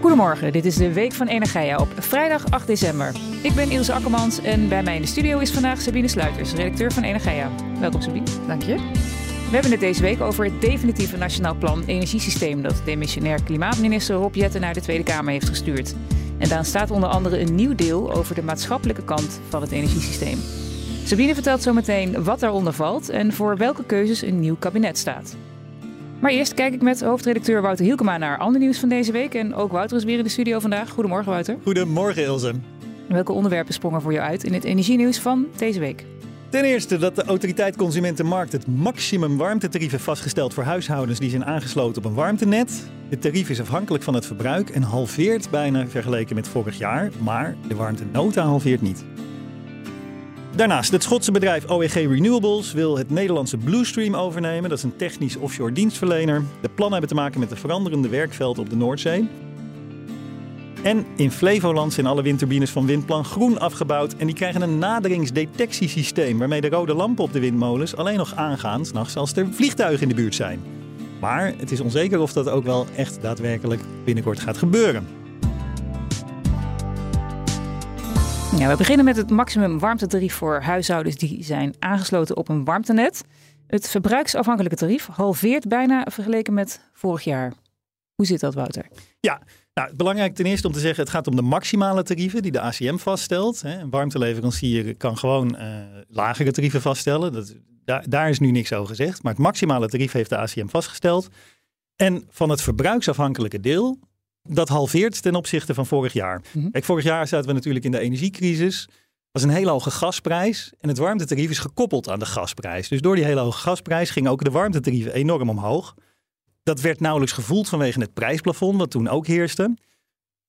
Goedemorgen, dit is de Week van Energia op vrijdag 8 december. Ik ben Ilse Akkermans en bij mij in de studio is vandaag Sabine Sluiters, redacteur van Energia. Welkom Sabine. Dank je. We hebben het deze week over het definitieve Nationaal Plan Energiesysteem dat demissionair klimaatminister Rob Jetten naar de Tweede Kamer heeft gestuurd. En daar staat onder andere een nieuw deel over de maatschappelijke kant van het energiesysteem. Sabine vertelt zometeen wat daaronder valt en voor welke keuzes een nieuw kabinet staat. Maar eerst kijk ik met hoofdredacteur Wouter Hielkema naar ander nieuws van deze week. En ook Wouter is weer in de studio vandaag. Goedemorgen Wouter. Goedemorgen Ilse. Welke onderwerpen sprongen voor jou uit in het energienieuws van deze week? Ten eerste dat de autoriteit Consumentenmarkt het maximum warmtetarief heeft vastgesteld voor huishoudens die zijn aangesloten op een warmtenet. Het tarief is afhankelijk van het verbruik en halveert bijna vergeleken met vorig jaar, maar de warmtenota halveert niet. Daarnaast, het Schotse bedrijf OEG Renewables wil het Nederlandse Bluestream overnemen. Dat is een technisch offshore dienstverlener. De plannen hebben te maken met de veranderende werkveld op de Noordzee. En in Flevoland zijn alle windturbines van Windplan Groen afgebouwd. En die krijgen een naderingsdetectiesysteem waarmee de rode lampen op de windmolens alleen nog aangaan s'nachts als er vliegtuigen in de buurt zijn. Maar het is onzeker of dat ook wel echt daadwerkelijk binnenkort gaat gebeuren. Ja, we beginnen met het maximum warmtetarief voor huishoudens die zijn aangesloten op een warmtenet. Het verbruiksafhankelijke tarief halveert bijna vergeleken met vorig jaar. Hoe zit dat, Wouter? Ja, nou, belangrijk ten eerste om te zeggen, het gaat om de maximale tarieven die de ACM vaststelt. Een warmteleverancier kan gewoon uh, lagere tarieven vaststellen. Dat, daar, daar is nu niks over gezegd. Maar het maximale tarief heeft de ACM vastgesteld. En van het verbruiksafhankelijke deel, dat halveert ten opzichte van vorig jaar. Mhm. Kijk, vorig jaar zaten we natuurlijk in de energiecrisis. Er was een hele hoge gasprijs en het warmtetarief is gekoppeld aan de gasprijs. Dus door die hele hoge gasprijs gingen ook de warmtetarieven enorm omhoog. Dat werd nauwelijks gevoeld vanwege het prijsplafond, wat toen ook heerste.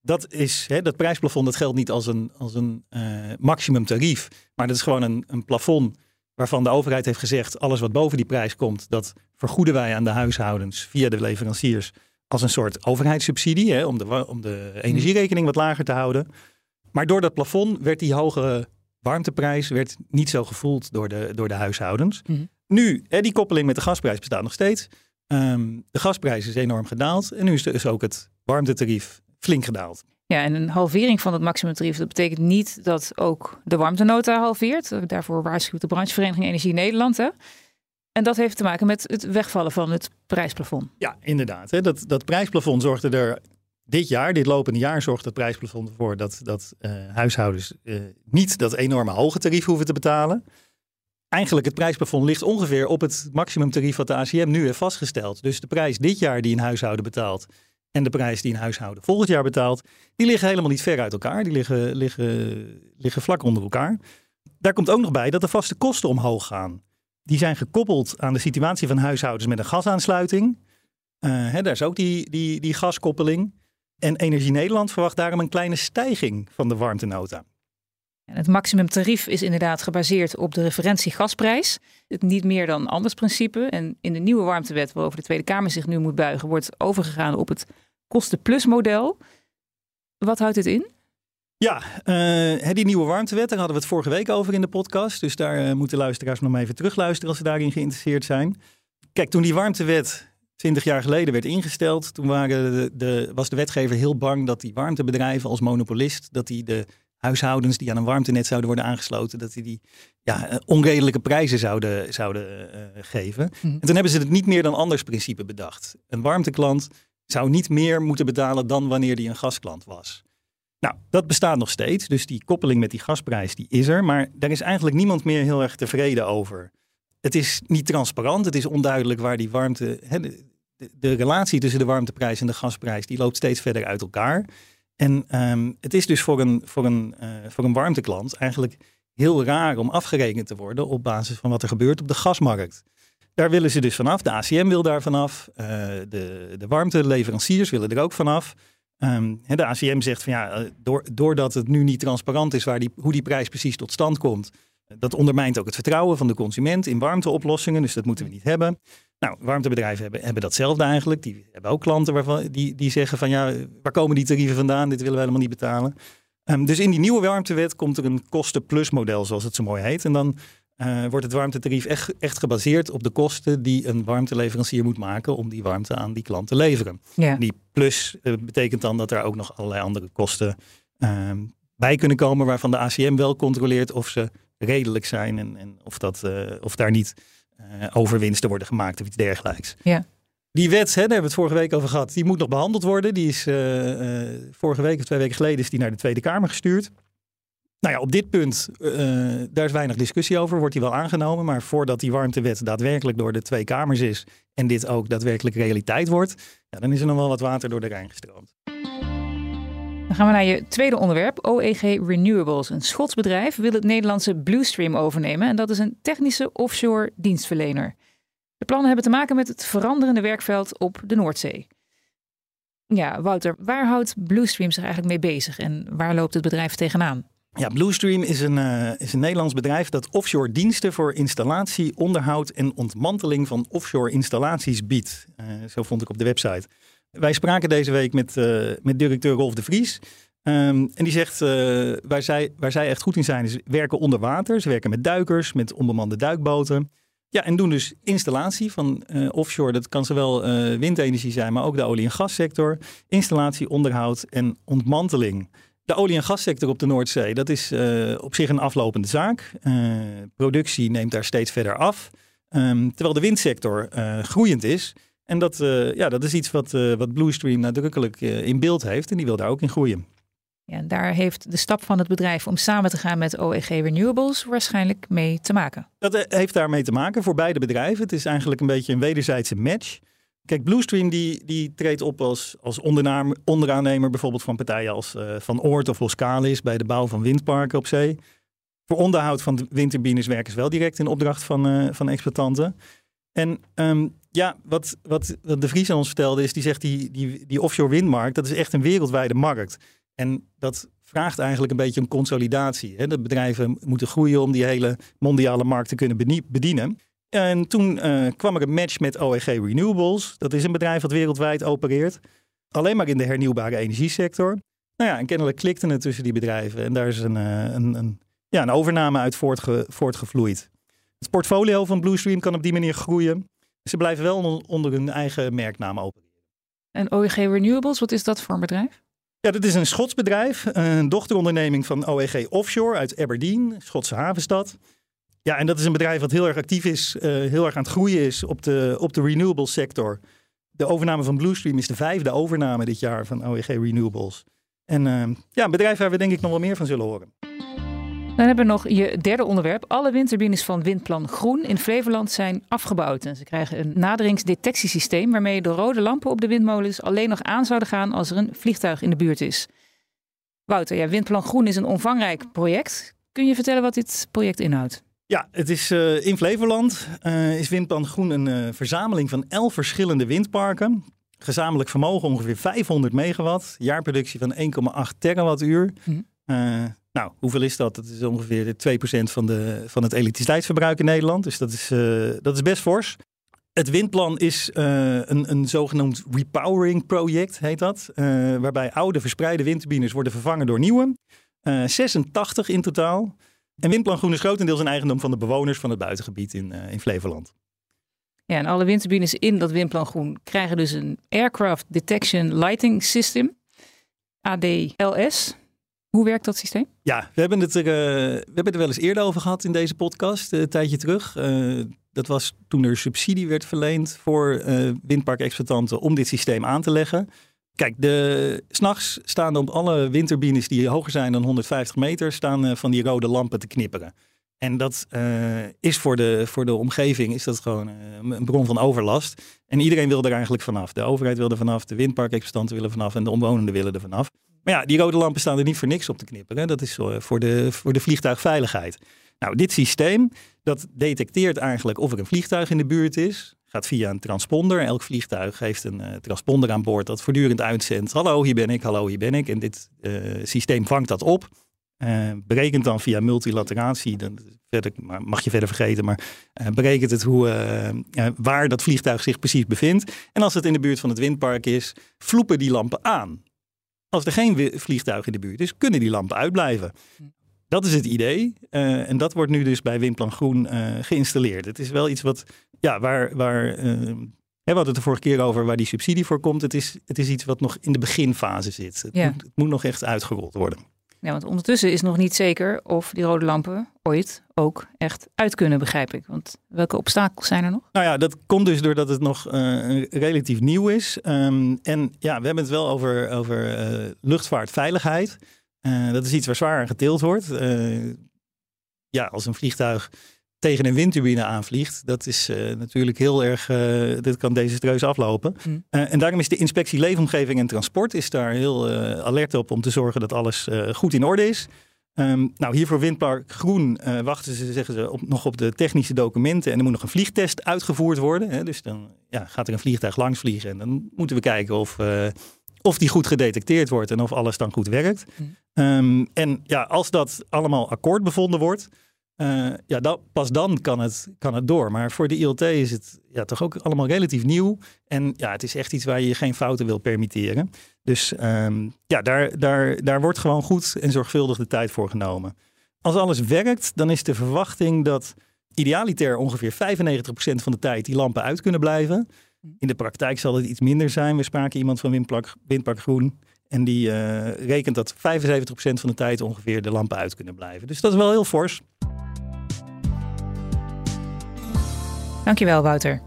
Dat, is, hè, dat prijsplafond dat geldt niet als een, als een uh, maximum tarief, maar dat is gewoon een, een plafond waarvan de overheid heeft gezegd: alles wat boven die prijs komt, dat vergoeden wij aan de huishoudens via de leveranciers als een soort overheidssubsidie hè, om, de, om de energierekening wat lager te houden. Maar door dat plafond werd die hogere warmteprijs werd niet zo gevoeld door de, door de huishoudens. Mhm. Nu, hè, die koppeling met de gasprijs bestaat nog steeds. Um, de gasprijs is enorm gedaald en nu is dus ook het warmtetarief flink gedaald. Ja, en een halvering van het maximumtarief, dat betekent niet dat ook de warmtenota halveert. Daarvoor waarschuwt de branchevereniging Energie Nederland. Hè? En dat heeft te maken met het wegvallen van het prijsplafond. Ja, inderdaad. Dat, dat prijsplafond zorgde er dit jaar, dit lopende jaar, zorgt het prijsplafond ervoor dat, dat uh, huishoudens uh, niet dat enorme hoge tarief hoeven te betalen. Eigenlijk het prijsplafond ligt ongeveer op het maximumtarief wat de ACM nu heeft vastgesteld. Dus de prijs dit jaar die een huishouden betaalt en de prijs die een huishouden volgend jaar betaalt, die liggen helemaal niet ver uit elkaar. Die liggen, liggen, liggen vlak onder elkaar. Daar komt ook nog bij dat de vaste kosten omhoog gaan die zijn gekoppeld aan de situatie van huishoudens met een gasaansluiting. Uh, hè, daar is ook die, die, die gaskoppeling. En Energie Nederland verwacht daarom een kleine stijging van de warmtenota. Het maximumtarief is inderdaad gebaseerd op de referentie gasprijs. Het niet meer dan anders principe. En in de nieuwe warmtewet, waarover de Tweede Kamer zich nu moet buigen, wordt overgegaan op het kostenplus model. Wat houdt dit in? Ja, uh, die nieuwe warmtewet, daar hadden we het vorige week over in de podcast. Dus daar uh, moeten luisteraars nog maar even terugluisteren als ze daarin geïnteresseerd zijn. Kijk, toen die warmtewet 20 jaar geleden werd ingesteld, toen waren de, de, was de wetgever heel bang dat die warmtebedrijven als monopolist, dat die de huishoudens die aan een warmtenet zouden worden aangesloten, dat die die ja, eh, onredelijke prijzen zouden, zouden uh, geven. Mhm. En toen hebben ze het niet meer dan anders principe bedacht. Een warmteklant zou niet meer moeten betalen dan wanneer die een gasklant was. Nou, dat bestaat nog steeds. Dus die koppeling met die gasprijs die is er. Maar daar is eigenlijk niemand meer heel erg tevreden over. Het is niet transparant. Het is onduidelijk waar die warmte. Hè, de, relatie tussen de warmteprijs en de gasprijs die loopt steeds verder uit elkaar. En um, het is dus voor een, voor, een, uh, voor een warmteklant eigenlijk heel raar om afgerekend te worden op basis van wat er gebeurt op de gasmarkt. Daar willen ze dus vanaf. De ACM wil daar vanaf. Uh, de, de warmteleveranciers willen er ook vanaf. Um, de ACM zegt van ja, eh, door, doordat het nu niet transparant is waar die, hoe die prijs precies tot stand komt, dat ondermijnt ook het vertrouwen van de consument in warmteoplossingen. Dus dat moeten we niet hebben. Nou, warmtebedrijven hebben, hebben datzelfde eigenlijk. Die hebben ook klanten waarvan, die, die zeggen van ja, waar komen die tarieven vandaan? Dit willen we helemaal niet betalen. Um, dus in die nieuwe warmtewet komt er een kosten-plus zoals het zo mooi heet. En dan uh, wordt het warmtetarief echt, echt gebaseerd op de kosten die een warmteleverancier moet maken om die warmte aan die klant te leveren. Ja. Die plus uh, betekent dan dat er ook nog allerlei andere kosten uh, bij kunnen komen waarvan de ACM wel controleert of ze redelijk zijn en, en of, dat, of daar niet overwinsten worden gemaakt of iets dergelijks. Ja. Die wet, hè, daar hebben we het vorige week over gehad, die moet nog behandeld worden. Die is vorige week of twee weken geleden is die naar de Tweede Kamer gestuurd. Nou ja, op dit punt, uh, daar is weinig discussie over. Wordt die wel aangenomen. Maar voordat die warmtewet daadwerkelijk door de twee kamers is. en dit ook daadwerkelijk realiteit wordt. Ja, dan is er nog wel wat water door de Rijn gestroomd. Dan gaan we naar je tweede onderwerp. OEG Renewables. Een Schots bedrijf wil het Nederlandse Bluestream overnemen. En dat is een technische offshore dienstverlener. De plannen hebben te maken met het veranderende werkveld op de Noordzee. Ja, Wouter, waar houdt Bluestream zich eigenlijk mee bezig en waar loopt het bedrijf tegenaan? Ja, Bluestream is een, uh, is een Nederlands bedrijf dat offshore diensten voor installatie, onderhoud en ontmanteling van offshore installaties biedt. Uh, zo vond ik op de website. Wij spraken deze week met, uh, met directeur Rolf de Vries. Um, en die zegt, waar, zij, waar zij echt goed in zijn, is werken onder water. Ze werken met duikers, met onbemande duikboten. Ja, en doen dus installatie van offshore. Dat kan zowel windenergie zijn, maar ook de olie- en gassector. Installatie, onderhoud en ontmanteling. De olie- en gassector op de Noordzee, dat is uh, op zich een aflopende zaak. Uh, productie neemt daar steeds verder af. Um, terwijl de windsector uh, groeiend is. En dat, ja, dat is iets wat, wat Bluestream nadrukkelijk in beeld heeft. En die wil daar ook in groeien. Ja, en daar heeft de stap van het bedrijf om samen te gaan met OEG Renewables waarschijnlijk mee te maken. Dat heeft daarmee te maken voor beide bedrijven. Het is eigenlijk een beetje een wederzijdse match. Kijk, Bluestream die, die treedt op als, als onderaannemer bijvoorbeeld van partijen als uh, Van Oort of Loskalis bij de bouw van windparken op zee. Voor onderhoud van windturbines werken ze wel direct in opdracht van, uh, van exploitanten. En um, ja, wat, wat, de Vries aan ons vertelde is, die zegt die, die, die offshore windmarkt, dat is echt een wereldwijde markt. En dat vraagt eigenlijk een beetje een consolidatie. Hè? De bedrijven moeten groeien om die hele mondiale markt te kunnen bedienen. En toen uh, kwam er een match met OEG Renewables. Dat is een bedrijf dat wereldwijd opereert. Alleen maar in de hernieuwbare energiesector. Nou ja, en kennelijk klikte het tussen die bedrijven. En daar is een, uh, een, een, ja, een overname uit voortge, voortgevloeid. Het portfolio van Bluestream kan op die manier groeien. Ze blijven wel onder hun eigen merknaam opereren. En OEG Renewables, wat is dat voor een bedrijf? Ja, dat is een Schots bedrijf, een dochteronderneming van OEG Offshore uit Aberdeen, Schotse havenstad. Ja, en dat is een bedrijf wat heel erg actief is, uh, heel erg aan het groeien is op de, op de renewable sector. De overname van Bluestream is de vijfde overname dit jaar van OEG Renewables. En uh, ja, een bedrijf waar we denk ik nog wel meer van zullen horen. Dan hebben we nog je derde onderwerp. Alle windturbines van Windplan Groen in Flevoland zijn afgebouwd. En ze krijgen een naderingsdetectiesysteem waarmee de rode lampen op de windmolens alleen nog aan zouden gaan als er een vliegtuig in de buurt is. Wouter, ja, Windplan Groen is een omvangrijk project. Kun je vertellen wat dit project inhoudt? Ja, het is uh, in Flevoland uh, is Windplan Groen een uh, verzameling van elf verschillende windparken. Gezamenlijk vermogen ongeveer 500 megawatt, jaarproductie van 1,8 terawattuur. Mm. nou, hoeveel is dat? Dat is ongeveer 2% van, de, van het elektriciteitsverbruik in Nederland. Dus dat is, dat is best fors. Het windplan is een, een zogenoemd repowering project, heet dat. waarbij oude verspreide windturbines worden vervangen door nieuwe. 86 in totaal. En Windplan Groen is grotendeels een eigendom van de bewoners van het buitengebied in, uh, in Flevoland. Ja, en alle windturbines in dat Windplan Groen krijgen dus een Aircraft Detection Lighting System, ADLS. Hoe werkt dat systeem? Ja, we hebben het er, uh, we hebben er wel eens eerder over gehad in deze podcast, uh, een tijdje terug. Uh, dat was toen er subsidie werd verleend voor windparkexploitanten om dit systeem aan te leggen. Kijk, de, s'nachts staan op alle windturbines die hoger zijn dan 150 meter, staan uh, van die rode lampen te knipperen. En dat uh, is voor de, voor de omgeving is dat gewoon uh, een bron van overlast. En iedereen wil er eigenlijk vanaf. De overheid wil er vanaf, de windparkexploitanten willen vanaf en de omwonenden willen er vanaf. Maar ja, die rode lampen staan er niet voor niks op te knipperen. Dat is voor de, voor de vliegtuigveiligheid. Nou, dit systeem dat detecteert eigenlijk of er een vliegtuig in de buurt is gaat via een transponder. Elk vliegtuig heeft een uh, transponder aan boord dat voortdurend uitzendt. Hallo, hier ben ik, hallo, hier ben ik. En dit uh, systeem vangt dat op. Uh, berekent dan via multilateratie, dan verder, mag je verder vergeten, maar berekent het hoe, waar dat vliegtuig zich precies bevindt. En als het in de buurt van het windpark is, vloepen die lampen aan. Als er geen vliegtuig in de buurt is, kunnen die lampen uitblijven. Dat is het idee. en dat wordt nu dus bij Windplan Groen geïnstalleerd. Het is wel iets wat, ja, waar, waar we hadden het de vorige keer over waar die subsidie voor komt. Het is, het is iets wat nog in de beginfase zit. Het, moet, het moet nog echt uitgerold worden. Ja, want ondertussen is nog niet zeker of die rode lampen ooit ook echt uit kunnen, begrijp ik. Want welke obstakels zijn er nog? Nou ja, dat komt dus doordat het nog uh, relatief nieuw is. Um, en ja, we hebben het wel over, over uh, luchtvaartveiligheid. Uh, dat is iets waar zwaar aan geteeld wordt. ja, als een vliegtuig tegen een windturbine aanvliegt, dat is uh, natuurlijk heel erg, dat kan desastreus aflopen. Mm. En daarom is de inspectie leefomgeving en transport is daar heel alert op om te zorgen dat alles goed in orde is. Um, nou, hier voor Windpark Groen wachten ze, zeggen ze, op, nog op de technische documenten en er moet nog een vliegtest uitgevoerd worden. Hè? Dus dan ja, gaat er een vliegtuig langs vliegen en dan moeten we kijken of, of die goed gedetecteerd wordt en of alles dan goed werkt. Mm. Um, en ja, als dat allemaal akkoord bevonden wordt, uh, ja, dat, pas dan kan het, kan het door. Maar voor de ILT is het ja, toch ook allemaal relatief nieuw. En ja, het is echt iets waar je geen fouten wil permitteren. Dus um, ja, daar, daar, daar wordt gewoon goed en zorgvuldig de tijd voor genomen. Als alles werkt, dan is de verwachting dat idealiter ongeveer 95% van de tijd die lampen uit kunnen blijven. In de praktijk zal het iets minder zijn. We spraken iemand van Windpark, Groen. En die uh, rekent dat 75% van de tijd ongeveer de lampen uit kunnen blijven. Dus dat is wel heel fors. Dankjewel, Wouter.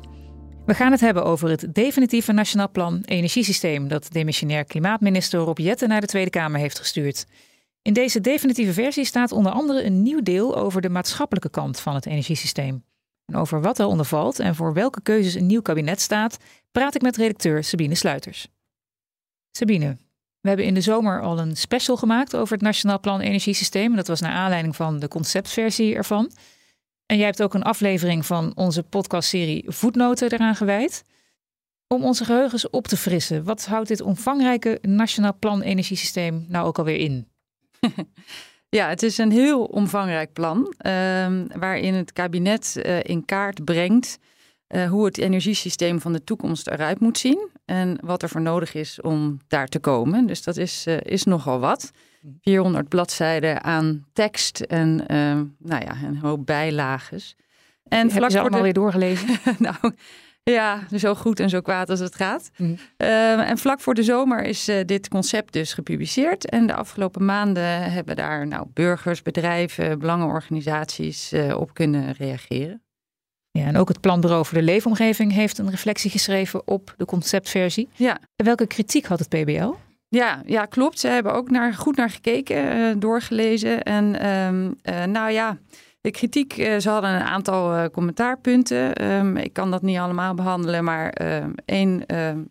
We gaan het hebben over het definitieve Nationaal Plan Energiesysteem dat demissionair klimaatminister Rob Jetten naar de Tweede Kamer heeft gestuurd. In deze definitieve versie staat onder andere een nieuw deel over de maatschappelijke kant van het energiesysteem. En over wat eronder valt en voor welke keuzes een nieuw kabinet staat, praat ik met redacteur Sabine Sluiters. Sabine, we hebben in de zomer al een special gemaakt over het Nationaal Plan Energiesysteem. Dat was naar aanleiding van de conceptversie ervan. En jij hebt ook een aflevering van onze podcastserie Voetnoten eraan gewijd. Om onze geheugens op te frissen, wat houdt dit omvangrijke Nationaal Plan Energiesysteem nou ook alweer in? Ja, het is een heel omvangrijk plan ehm, waarin het kabinet uh, in kaart brengt uh, hoe het energiesysteem van de toekomst eruit moet zien en wat er voor nodig is om daar te komen. Dus dat is, uh, is nogal wat. 400 bladzijden aan tekst en uh, nou ja, een hoop bijlages. En Heb vlak je ze allemaal de... weer doorgelezen? nou, ja, zo goed en zo kwaad als het gaat. Mm. Uh, en vlak voor de zomer is uh, dit concept dus gepubliceerd. En de afgelopen maanden hebben daar nou, burgers, bedrijven, belangenorganisaties uh, op kunnen reageren. Ja, en ook het Planbureau voor de Leefomgeving heeft een reflectie geschreven op de conceptversie. Ja. En welke kritiek had het PBL? Ja, ja, klopt. Ze hebben ook naar, goed naar gekeken, uh, doorgelezen. En um, uh, nou ja, de kritiek, uh, ze hadden een aantal commentaarpunten. Um, ik kan dat niet allemaal behandelen, maar één,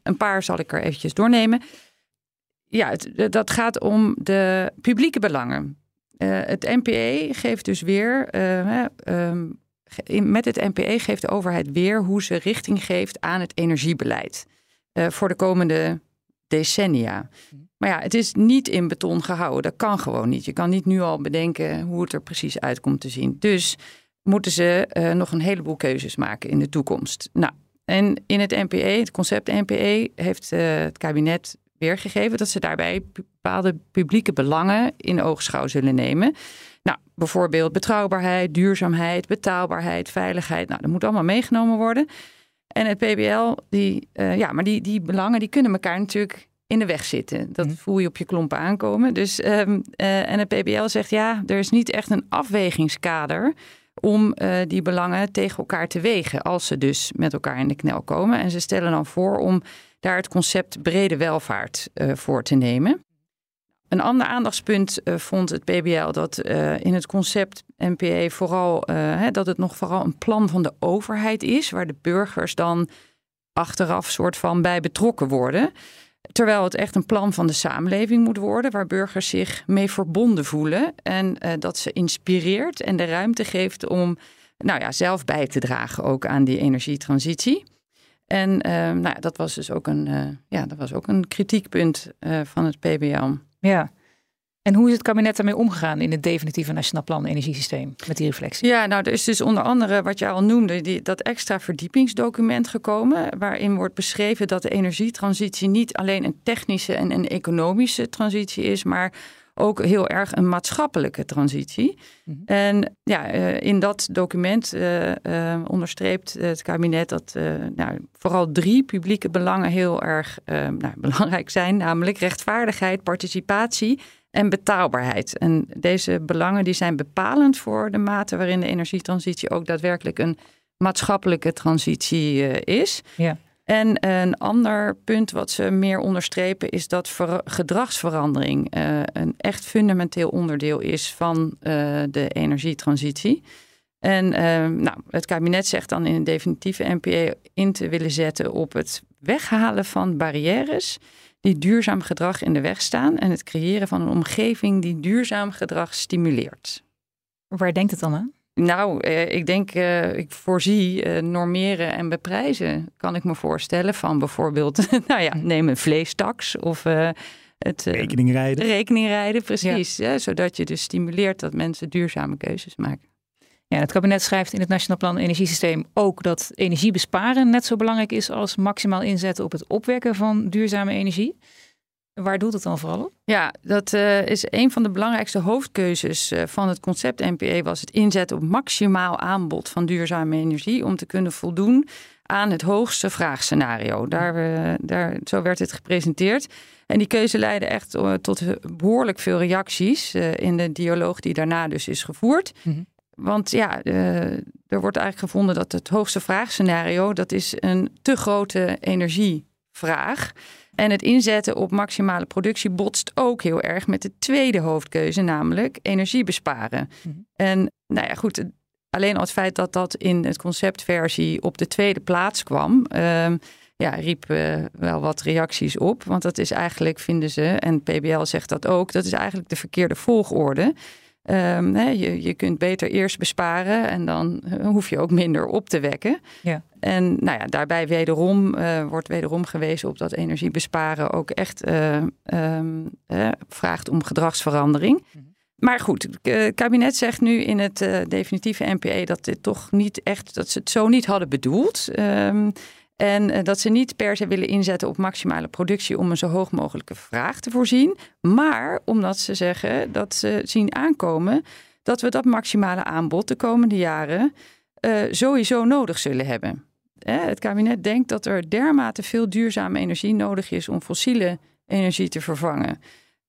een paar zal ik er eventjes doornemen. Ja, het, dat gaat om de publieke belangen. het NPE geeft dus weer, um, met het NPE geeft de overheid weer hoe ze richting geeft aan het energiebeleid. voor de komende decennia. Maar ja, het is niet in beton gehouden. Dat kan gewoon niet. Je kan niet nu al bedenken hoe het er precies uit komt te zien. Dus moeten ze uh, nog een heleboel keuzes maken in de toekomst. Nou, en in het NPE, het concept NPE, heeft uh, het kabinet weergegeven dat ze daarbij bepaalde publieke belangen in oogschouw zullen nemen. Nou, bijvoorbeeld betrouwbaarheid, duurzaamheid, betaalbaarheid, veiligheid. Nou, dat moet allemaal meegenomen worden. En het PBL, die, uh, ja, maar die, die belangen die kunnen elkaar natuurlijk in de weg zitten. Dat mhm. voel je op je klompen aankomen. Dus, um, uh, en het PBL zegt ja, er is niet echt een afwegingskader om uh, die belangen tegen elkaar te wegen als ze dus met elkaar in de knel komen. En ze stellen dan voor om daar het concept brede welvaart uh, voor te nemen. Een ander aandachtspunt vond het PBL dat in het concept NPE vooral hè, dat het nog vooral een plan van de overheid is, waar de burgers dan achteraf soort van bij betrokken worden. Terwijl het echt een plan van de samenleving moet worden, waar burgers zich mee verbonden voelen en uh, dat ze inspireert en de ruimte geeft om nou ja, zelf bij te dragen ook aan die energietransitie. En uh, nou ja, dat was dus ook een, uh, ja, dat was ook een kritiekpunt van het PBL. Ja, en hoe is het kabinet daarmee omgegaan in het definitieve Nationaal Plan Energiesysteem met die reflectie? Ja, nou, er is dus onder andere wat je al noemde, die, dat extra verdiepingsdocument gekomen, waarin wordt beschreven dat de energietransitie niet alleen een technische en een economische transitie is, maar ook heel erg een maatschappelijke transitie. Mhm. En ja, in dat document onderstreept het kabinet dat nou, vooral drie publieke belangen heel erg nou, belangrijk zijn, namelijk rechtvaardigheid, participatie en betaalbaarheid. En deze belangen die zijn bepalend voor de mate waarin de energietransitie ook daadwerkelijk een maatschappelijke transitie is. Ja. En een ander punt wat ze meer onderstrepen is dat gedragsverandering uh, een echt fundamenteel onderdeel is van uh, de energietransitie. En uh, nou, het kabinet zegt dan in een definitieve NPE in te willen zetten op het weghalen van barrières die duurzaam gedrag in de weg staan en het creëren van een omgeving die duurzaam gedrag stimuleert. Waar denkt het dan aan? Nou, eh, ik denk, eh, ik voorzie eh, normeren en beprijzen, kan ik me voorstellen. Van bijvoorbeeld, nou ja, neem een vleestaks of het rekeningrijden. Rekeningrijden, precies. Ja. zodat je dus stimuleert dat mensen duurzame keuzes maken. Ja, het kabinet schrijft in het Nationaal Plan Energiesysteem ook dat energiebesparen net zo belangrijk is als maximaal inzetten op het opwekken van duurzame energie. Waar doet het dan vooral op? Ja, dat uh, is een van de belangrijkste hoofdkeuzes uh, van het concept NPE was het inzetten op maximaal aanbod van duurzame energie om te kunnen voldoen aan het hoogste vraagscenario. Daar, uh, daar, zo werd het gepresenteerd. En die keuze leidde echt tot behoorlijk veel reacties in de dialoog die daarna dus is gevoerd. Mm Want ja, er wordt eigenlijk gevonden dat het hoogste vraagscenario, dat is een te grote energievraag. En het inzetten op maximale productie botst ook heel erg met de tweede hoofdkeuze, namelijk energie besparen. Mhm. En nou ja, goed, alleen al het feit dat dat in het conceptversie op de tweede plaats kwam, um, ja, riep uh, wel wat reacties op. Want dat is eigenlijk, vinden ze, en PBL zegt dat ook, dat is eigenlijk de verkeerde volgorde. Um, je, je kunt beter eerst besparen en dan eh, hoef je ook minder op te wekken. Ja. En nou ja, daarbij wederom uh, wordt wederom gewezen op dat energiebesparen ook echt uh, um, vraagt om gedragsverandering. Mhm. Maar goed, het kabinet zegt nu in het definitieve NPE dat dit toch niet echt, dat ze het zo niet hadden bedoeld. Um, en eh, dat ze niet per se willen inzetten op maximale productie om een zo hoog mogelijke vraag te voorzien. Maar omdat ze zeggen dat ze zien aankomen dat we dat maximale aanbod de komende jaren uh, sowieso nodig zullen hebben. het kabinet denkt dat er dermate veel duurzame energie nodig is om fossiele energie te vervangen.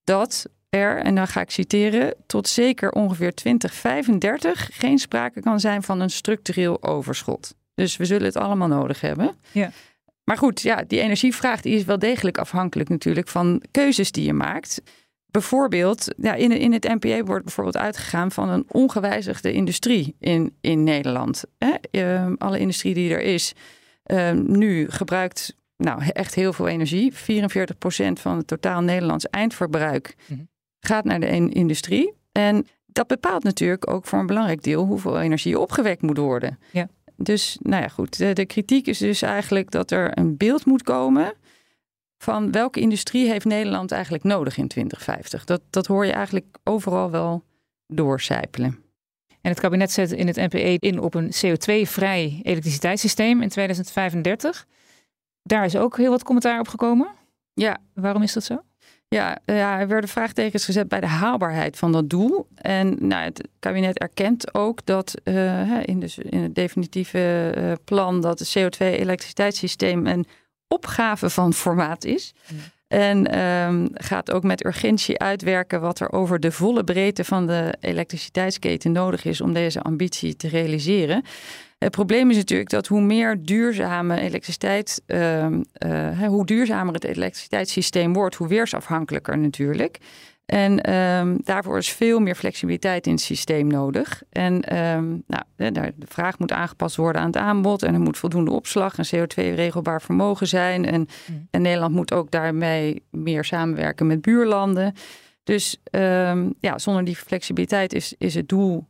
Dat er, en dan ga ik citeren, tot zeker ongeveer 2035 geen sprake kan zijn van een structureel overschot. Dus we zullen het allemaal nodig hebben. Ja. Maar goed, ja, die energievraag die is wel degelijk afhankelijk natuurlijk van keuzes die je maakt. Bijvoorbeeld, ja, in, in het NPA wordt bijvoorbeeld uitgegaan van een ongewijzigde industrie in, in Nederland. Hè? Ehm, alle industrie die er is, ehm, nu gebruikt nou, echt heel veel energie. 44% van het totaal Nederlands eindverbruik mhm. gaat naar de industrie. En dat bepaalt natuurlijk ook voor een belangrijk deel hoeveel energie opgewekt moet worden. Ja. Dus nou ja, goed. De, de, kritiek is dus eigenlijk dat er een beeld moet komen van welke industrie heeft Nederland eigenlijk nodig in 2050. Dat, dat hoor je eigenlijk overal wel doorcijpelen. En het kabinet zet in het NPE in op een CO2-vrij elektriciteitssysteem in 2035. Daar is ook heel wat commentaar op gekomen. Ja. Waarom is dat zo? Ja, ja, er werden vraagtekens gezet bij de haalbaarheid van dat doel. En nou, het kabinet erkent ook dat uh, in, de, in, het definitieve uh, plan dat het CO2-elektriciteitssysteem een opgave van formaat is. En um, gaat ook met urgentie uitwerken wat er over de volle breedte van de elektriciteitsketen nodig is om deze ambitie te realiseren. Het probleem is natuurlijk dat hoe meer duurzame elektriciteit, uh, uh, hoe duurzamer het elektriciteitssysteem wordt, hoe weersafhankelijker natuurlijk. En um, daarvoor is veel meer flexibiliteit in het systeem nodig. En um, nou, de, de, vraag moet aangepast worden aan het aanbod. En er moet voldoende opslag en CO2-regelbaar vermogen zijn. En, mm. en, Nederland moet ook daarmee meer samenwerken met buurlanden. Dus um, ja, zonder die flexibiliteit is, is het doel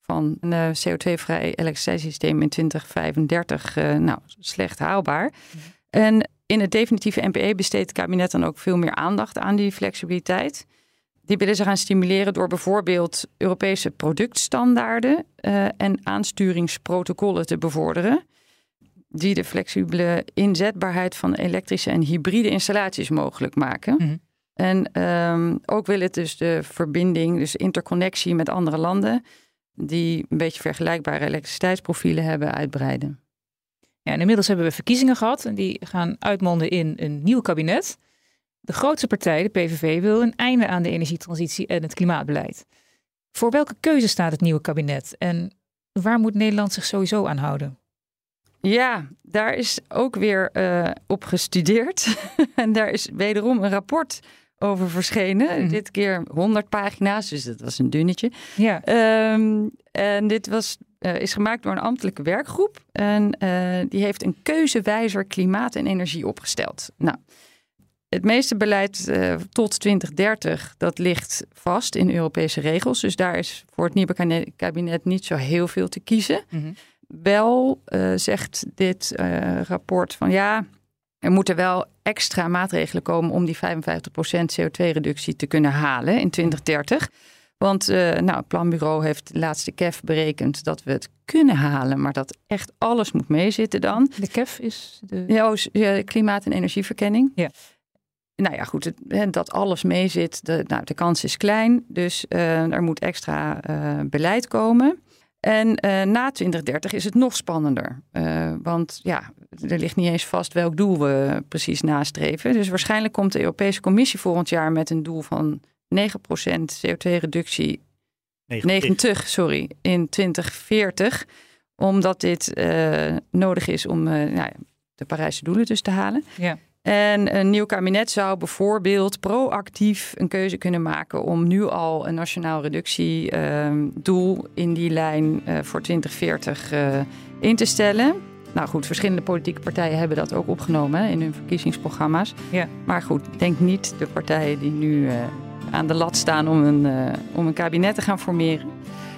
van een eh, CO2-vrij elektriciteitssysteem in 2035 uh, eh, nou, slecht haalbaar. Mm. En in het definitieve NPE besteedt het kabinet dan ook veel meer aandacht aan die flexibiliteit. Die willen ze gaan stimuleren door bijvoorbeeld Europese productstandaarden uh, en aansturingsprotocollen te bevorderen. Die de flexibele inzetbaarheid van elektrische en hybride installaties mogelijk maken. Mhm. En ehm, ook wil het dus de verbinding, dus interconnectie met andere landen, die een beetje vergelijkbare elektriciteitsprofielen hebben, uitbreiden. Ja, en inmiddels hebben we verkiezingen gehad en die gaan uitmonden in een nieuw kabinet. De grootste partij, de PVV, wil een einde aan de energietransitie en het klimaatbeleid. Voor welke keuze staat het nieuwe kabinet en waar moet Nederland zich sowieso aan houden? Ja, daar is ook weer uh, op gestudeerd. en daar is wederom een rapport over verschenen. Mhm. Dit keer 100 pagina's, dus dat was een dunnetje. Ja. Um, en dit was, uh, is gemaakt door een ambtelijke werkgroep. En uh, die heeft een keuzewijzer klimaat en energie opgesteld. Nou, het meeste beleid uh, tot 2030, dat ligt vast in Europese regels. Dus daar is voor het nieuwe kabinet niet zo heel veel te kiezen. Mm Wel zegt dit rapport van ja, er moeten wel extra maatregelen komen om die 55% CO2-reductie te kunnen halen in 2030. Want uh, nou, het planbureau heeft de laatste KEF berekend dat we het kunnen halen, maar dat echt alles moet meezitten dan. De KEF is de. Ja, oh, klimaat- en energieverkenning. Ja. Nou ja, goed, het, dat alles meezit, de, nou, de kans is klein. Dus uh, er moet extra uh, beleid komen. En uh, na 2030 is het nog spannender. Want ja, er ligt niet eens vast welk doel we precies nastreven. Dus waarschijnlijk komt de Europese Commissie volgend jaar met een doel van 9% CO2-reductie. 90, sorry, in 2040. Omdat dit nodig is om nou, de Parijse doelen dus te halen. Ja. En een nieuw kabinet zou bijvoorbeeld proactief een keuze kunnen maken om nu al een nationaal reductiedoel in die lijn uh, voor 2040 uh, in te stellen. Nou goed, verschillende politieke partijen hebben dat ook opgenomen hè, in hun verkiezingsprogramma's. Ja. Maar goed, denk niet de partijen die nu uh, aan de lat staan om een, om een kabinet te gaan formeren.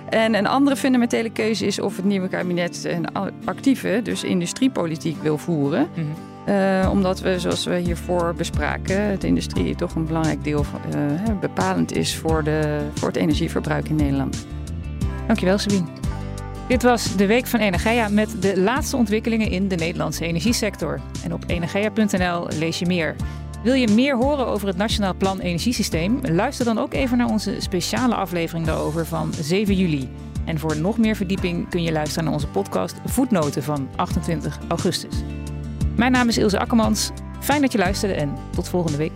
En een andere fundamentele keuze is of het nieuwe kabinet een actieve, dus industriepolitiek wil voeren. Mm -hmm. Uh, omdat we, zoals we hiervoor bespraken, het industrie toch een belangrijk deel uh, bepalend is voor, de, voor het energieverbruik in Nederland. Dankjewel, Sabine. Dit was de Week van Energia met de laatste ontwikkelingen in de Nederlandse energiesector. En op energia.nl lees je meer. Wil je meer horen over het Nationaal Plan Energiesysteem? Luister dan ook even naar onze speciale aflevering daarover van 7 juli. En voor nog meer verdieping kun je luisteren naar onze podcast Voetnoten van 28 augustus. Mijn naam is Ilse Akkermans. Fijn dat je luisterde en tot volgende week.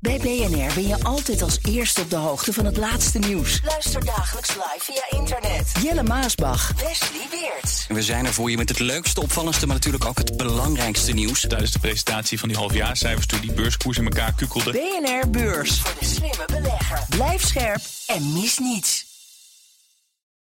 Bij BNR ben je altijd als eerste op de hoogte van het laatste nieuws. Luister dagelijks live via internet. Jelle Maasbach. Wesley Weert. We zijn er voor je met het leukste, opvallendste, maar natuurlijk ook het belangrijkste nieuws. Tijdens de presentatie van die halfjaarcijfers toen die beurskoers in elkaar kukkelde. BNR Beurs. Voor de slimme belegger. Blijf scherp en mis niets.